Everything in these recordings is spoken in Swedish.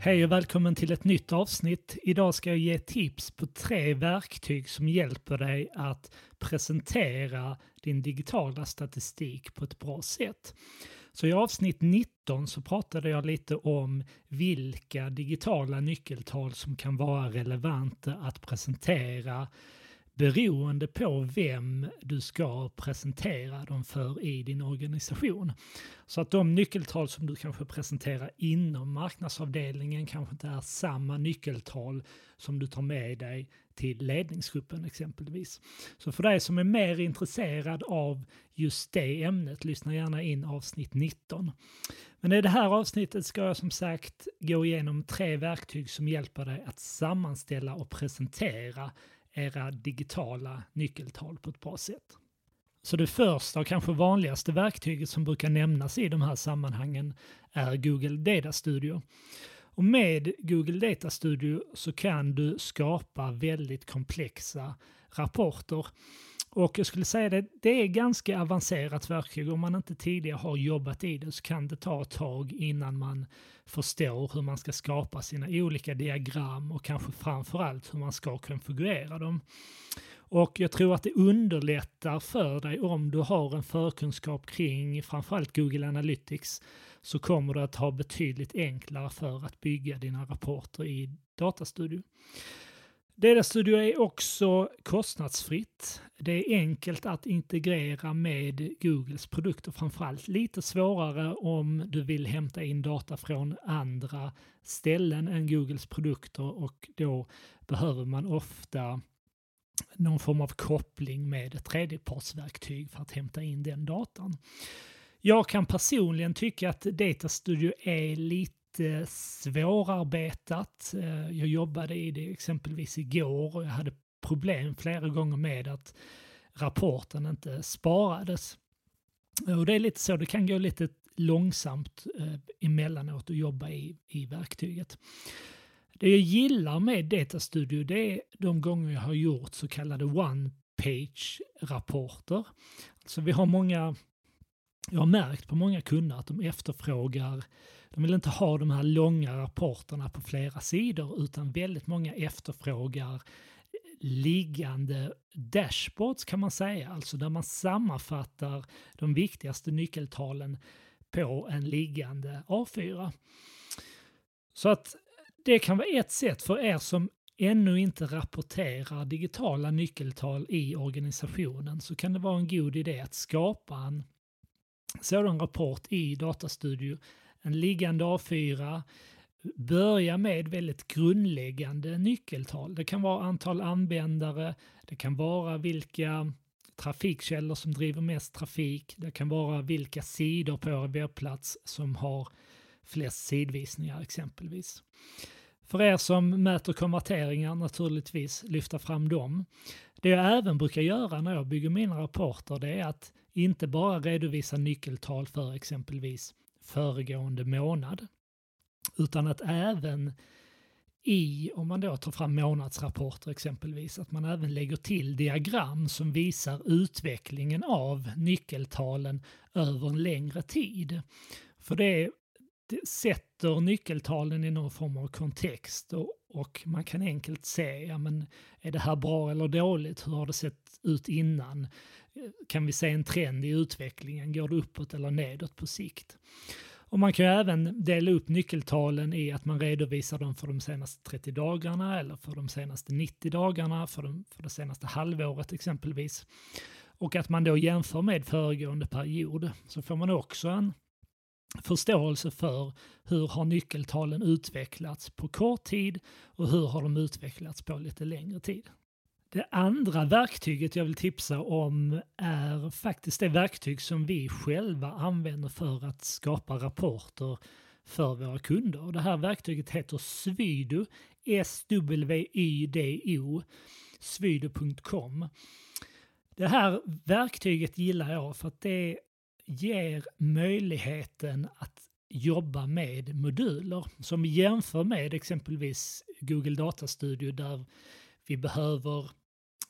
Hej och välkommen till ett nytt avsnitt. Idag ska jag ge tips på tre verktyg som hjälper dig att presentera din digitala statistik på ett bra sätt. Så i avsnitt 19 så pratade jag lite om vilka digitala nyckeltal som kan vara relevanta att presentera beroende på vem du ska presentera dem för i din organisation. Så att de nyckeltal som du kanske presenterar inom marknadsavdelningen kanske inte är samma nyckeltal som du tar med dig till ledningsgruppen exempelvis. Så för dig som är mer intresserad av just det ämnet, lyssna gärna in avsnitt 19. Men i det här avsnittet ska jag som sagt gå igenom tre verktyg som hjälper dig att sammanställa och presentera era digitala nyckeltal på ett bra sätt. Så det första och kanske vanligaste verktyget som brukar nämnas i de här sammanhangen är Google Data Studio. Och med Google Data Studio så kan du skapa väldigt komplexa rapporter. Och jag skulle säga det, det är ganska avancerat verktyg. Om man inte tidigare har jobbat i det så kan det ta ett tag innan man förstår hur man ska skapa sina olika diagram och kanske framförallt hur man ska konfigurera dem. Och jag tror att det underlättar för dig om du har en förkunskap kring framförallt Google Analytics så kommer du att ha betydligt enklare för att bygga dina rapporter i Datastudio. Data Studio är också kostnadsfritt. Det är enkelt att integrera med Googles produkter, framförallt lite svårare om du vill hämta in data från andra ställen än Googles produkter och då behöver man ofta någon form av koppling med ett tredjepartsverktyg för att hämta in den datan. Jag kan personligen tycka att Data Studio är lite svårarbetat. Eh, jag jobbade i det exempelvis igår och jag hade problem flera gånger med att rapporten inte sparades. Och det är lite så, det kan gå lite långsamt eh, emellanåt att jobba i, i verktyget. Det jag gillar med Data Studio det är de gånger jag har gjort så kallade one-page-rapporter. Alltså vi har många, jag har märkt på många kunder att de efterfrågar de vill inte ha de här långa rapporterna på flera sidor utan väldigt många efterfrågar liggande dashboards kan man säga, alltså där man sammanfattar de viktigaste nyckeltalen på en liggande A4. Så att det kan vara ett sätt för er som ännu inte rapporterar digitala nyckeltal i organisationen så kan det vara en god idé att skapa en sådan rapport i Datastudio en liggande A4, börja med väldigt grundläggande nyckeltal. Det kan vara antal användare, det kan vara vilka trafikkällor som driver mest trafik, det kan vara vilka sidor på er webbplats som har flest sidvisningar exempelvis. För er som mäter konverteringar naturligtvis lyfta fram dem. Det jag även brukar göra när jag bygger mina rapporter det är att inte bara redovisa nyckeltal för exempelvis föregående månad. Utan att även i, om man då tar fram månadsrapporter exempelvis, att man även lägger till diagram som visar utvecklingen av nyckeltalen över en längre tid. För det, det sätter nyckeltalen i någon form av kontext och, och, man kan enkelt se, ja men är det här bra eller dåligt? Hur har det sett ut innan? Kan vi se en trend i utvecklingen? Går det uppåt eller nedåt på sikt? Och man kan ju även dela upp nyckeltalen i att man redovisar dem för de senaste 30 dagarna eller för de senaste 90 dagarna, för, de, för det senaste halvåret exempelvis. Och att man då jämför med föregående period så får man också en förståelse för hur har nyckeltalen utvecklats på kort tid och hur har de utvecklats på lite längre tid. Det andra verktyget jag vill tipsa om är faktiskt det verktyg som vi själva använder för att skapa rapporter för våra kunder. Det här verktyget heter Svydo, S-W-Y-D-O, svydo.com. Det här verktyget gillar jag för att det ger möjligheten att jobba med moduler som jämför med exempelvis Google Data Studio där vi behöver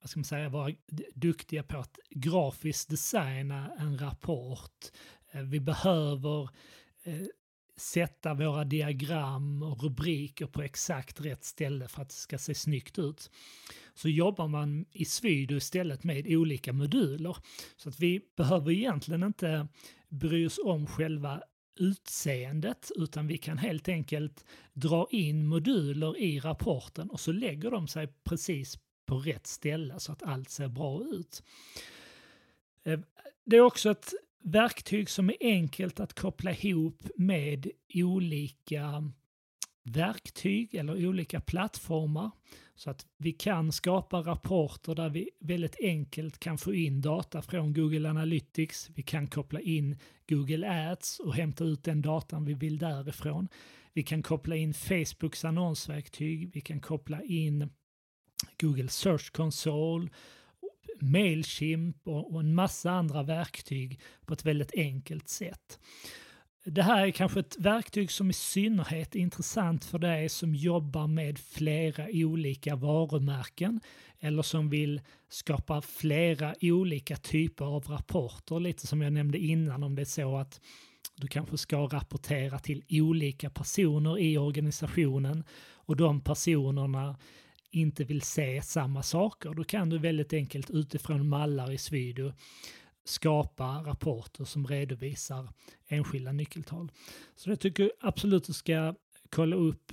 vad ska man säga, vara duktiga på att grafiskt designa en rapport. Eh, vi behöver eh, sätta våra diagram och rubriker på exakt rätt ställe för att det ska se snyggt ut. Så jobbar man i Svido istället med olika moduler. Så att vi behöver egentligen inte bry oss om själva utseendet utan vi kan helt enkelt dra in moduler i rapporten och så lägger de sig precis på rätt ställe så att allt ser bra ut. Ehm, det är också ett verktyg som är enkelt att koppla ihop med olika verktyg eller olika plattformar. Så att vi kan skapa rapporter där vi väldigt enkelt kan få in data från Google Analytics. Vi kan koppla in Google Ads och hämta ut den datan vi vill därifrån. Vi kan koppla in Facebooks annonsverktyg. Vi kan koppla in Google Search Console, Mailchimp och en massa andra verktyg på ett väldigt enkelt sätt. Det här är kanske ett verktyg som i synnerhet är intressant för dig som jobbar med flera olika varumärken eller som vill skapa flera olika typer av rapporter. Lite som jag nämnde innan om det är så att du kanske ska rapportera till olika personer i organisationen och de personerna inte vill se samma saker. Då kan du väldigt enkelt utifrån mallar i Svido skapa rapporter som redovisar enskilda nyckeltal. Så jag tycker absolut du ska kolla upp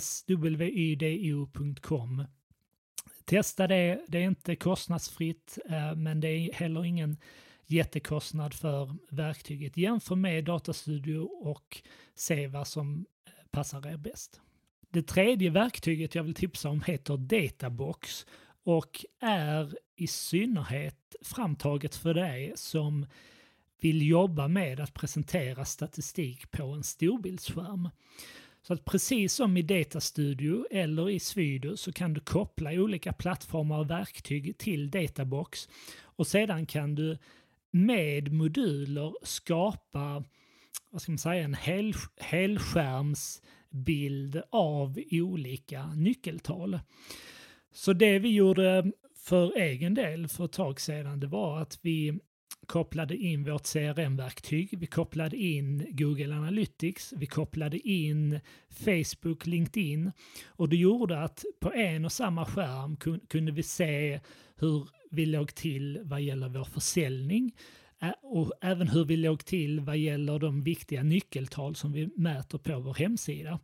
swydo.com. Testa det, det är inte kostnadsfritt eh, men det är heller ingen jättekostnad för verktyget. Jämför med Datastudio och se vad som eh, passar er bäst. Det tredje verktyget jag vill tipsa om heter Databox och är i synnerhet framtaget för dig som vill jobba med att presentera statistik på en storbildsskärm. Så att precis som i Data Studio eller i Svido så kan du koppla olika plattformar och verktyg till Databox och sedan kan du med moduler skapa vad ska man säga, en hel, helskärmsbild av olika nyckeltal. Så det vi gjorde för egen del för ett tag sedan, det var att vi kopplade in vårt CRM-verktyg, vi kopplade in Google Analytics, vi kopplade in Facebook, LinkedIn. Och det gjorde att på en och samma skärm kunde vi se hur vi låg till vad gäller vår försäljning och även hur vi låg till vad gäller de viktiga nyckeltal som vi mäter på vår hemsida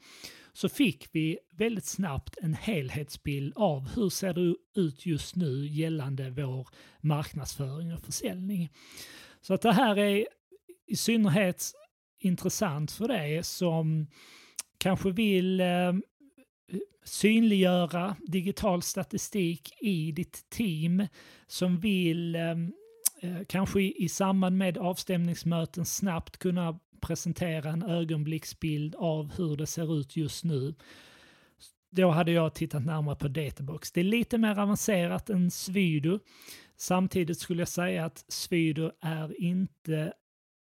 så fick vi väldigt snabbt en helhetsbild av hur ser det ut just nu gällande vår marknadsföring och försäljning. Så att det här är i synnerhet intressant för dig som kanske vill eh, synliggöra digital statistik i ditt team, som vill eh, Eh, kanske i, i samband med avstämningsmöten snabbt kunna presentera en ögonblicksbild av hur det ser ut just nu. Då hade jag tittat närmare på Databox. Det är lite mer avancerat än Svido. Samtidigt skulle jag säga att Svido är inte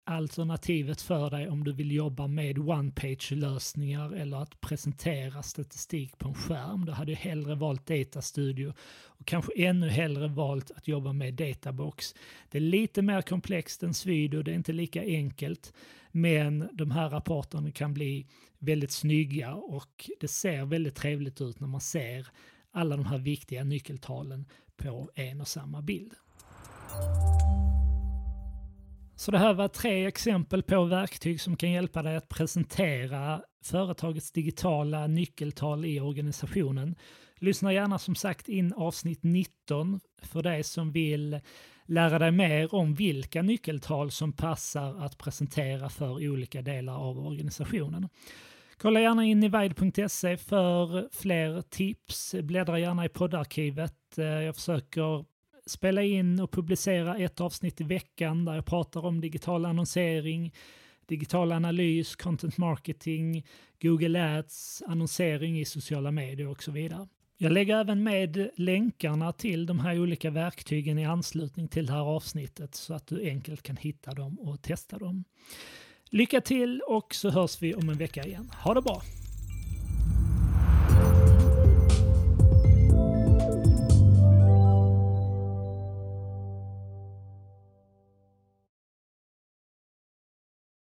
alternativet för dig om du vill jobba med one-page-lösningar eller att presentera statistik på en skärm. Då hade jag hellre valt Data Studio och kanske ännu hellre valt att jobba med Databox. Det är lite mer komplext än Svido, det är inte lika enkelt, men de här rapporterna kan bli väldigt snygga och det ser väldigt trevligt ut när man ser alla de här viktiga nyckeltalen på en och samma bild. Så det här var tre exempel på verktyg som kan hjälpa dig att presentera företagets digitala nyckeltal i organisationen. Lyssna gärna som sagt in avsnitt 19 för dig som vill lära dig mer om vilka nyckeltal som passar att presentera för olika delar av organisationen. Kolla gärna in i vide.se för fler tips. Bläddra gärna i poddarkivet. Eh, jag försöker spela in och publicera ett avsnitt i veckan där jag pratar om digital annonsering, digital analys, content marketing, Google Ads, annonsering i sociala medier och så vidare. Jag lägger även med länkarna till de här olika verktygen i anslutning till det här avsnittet så att du enkelt kan hitta dem och testa dem. Lycka till och så hörs vi om en vecka igen. Ha det bra!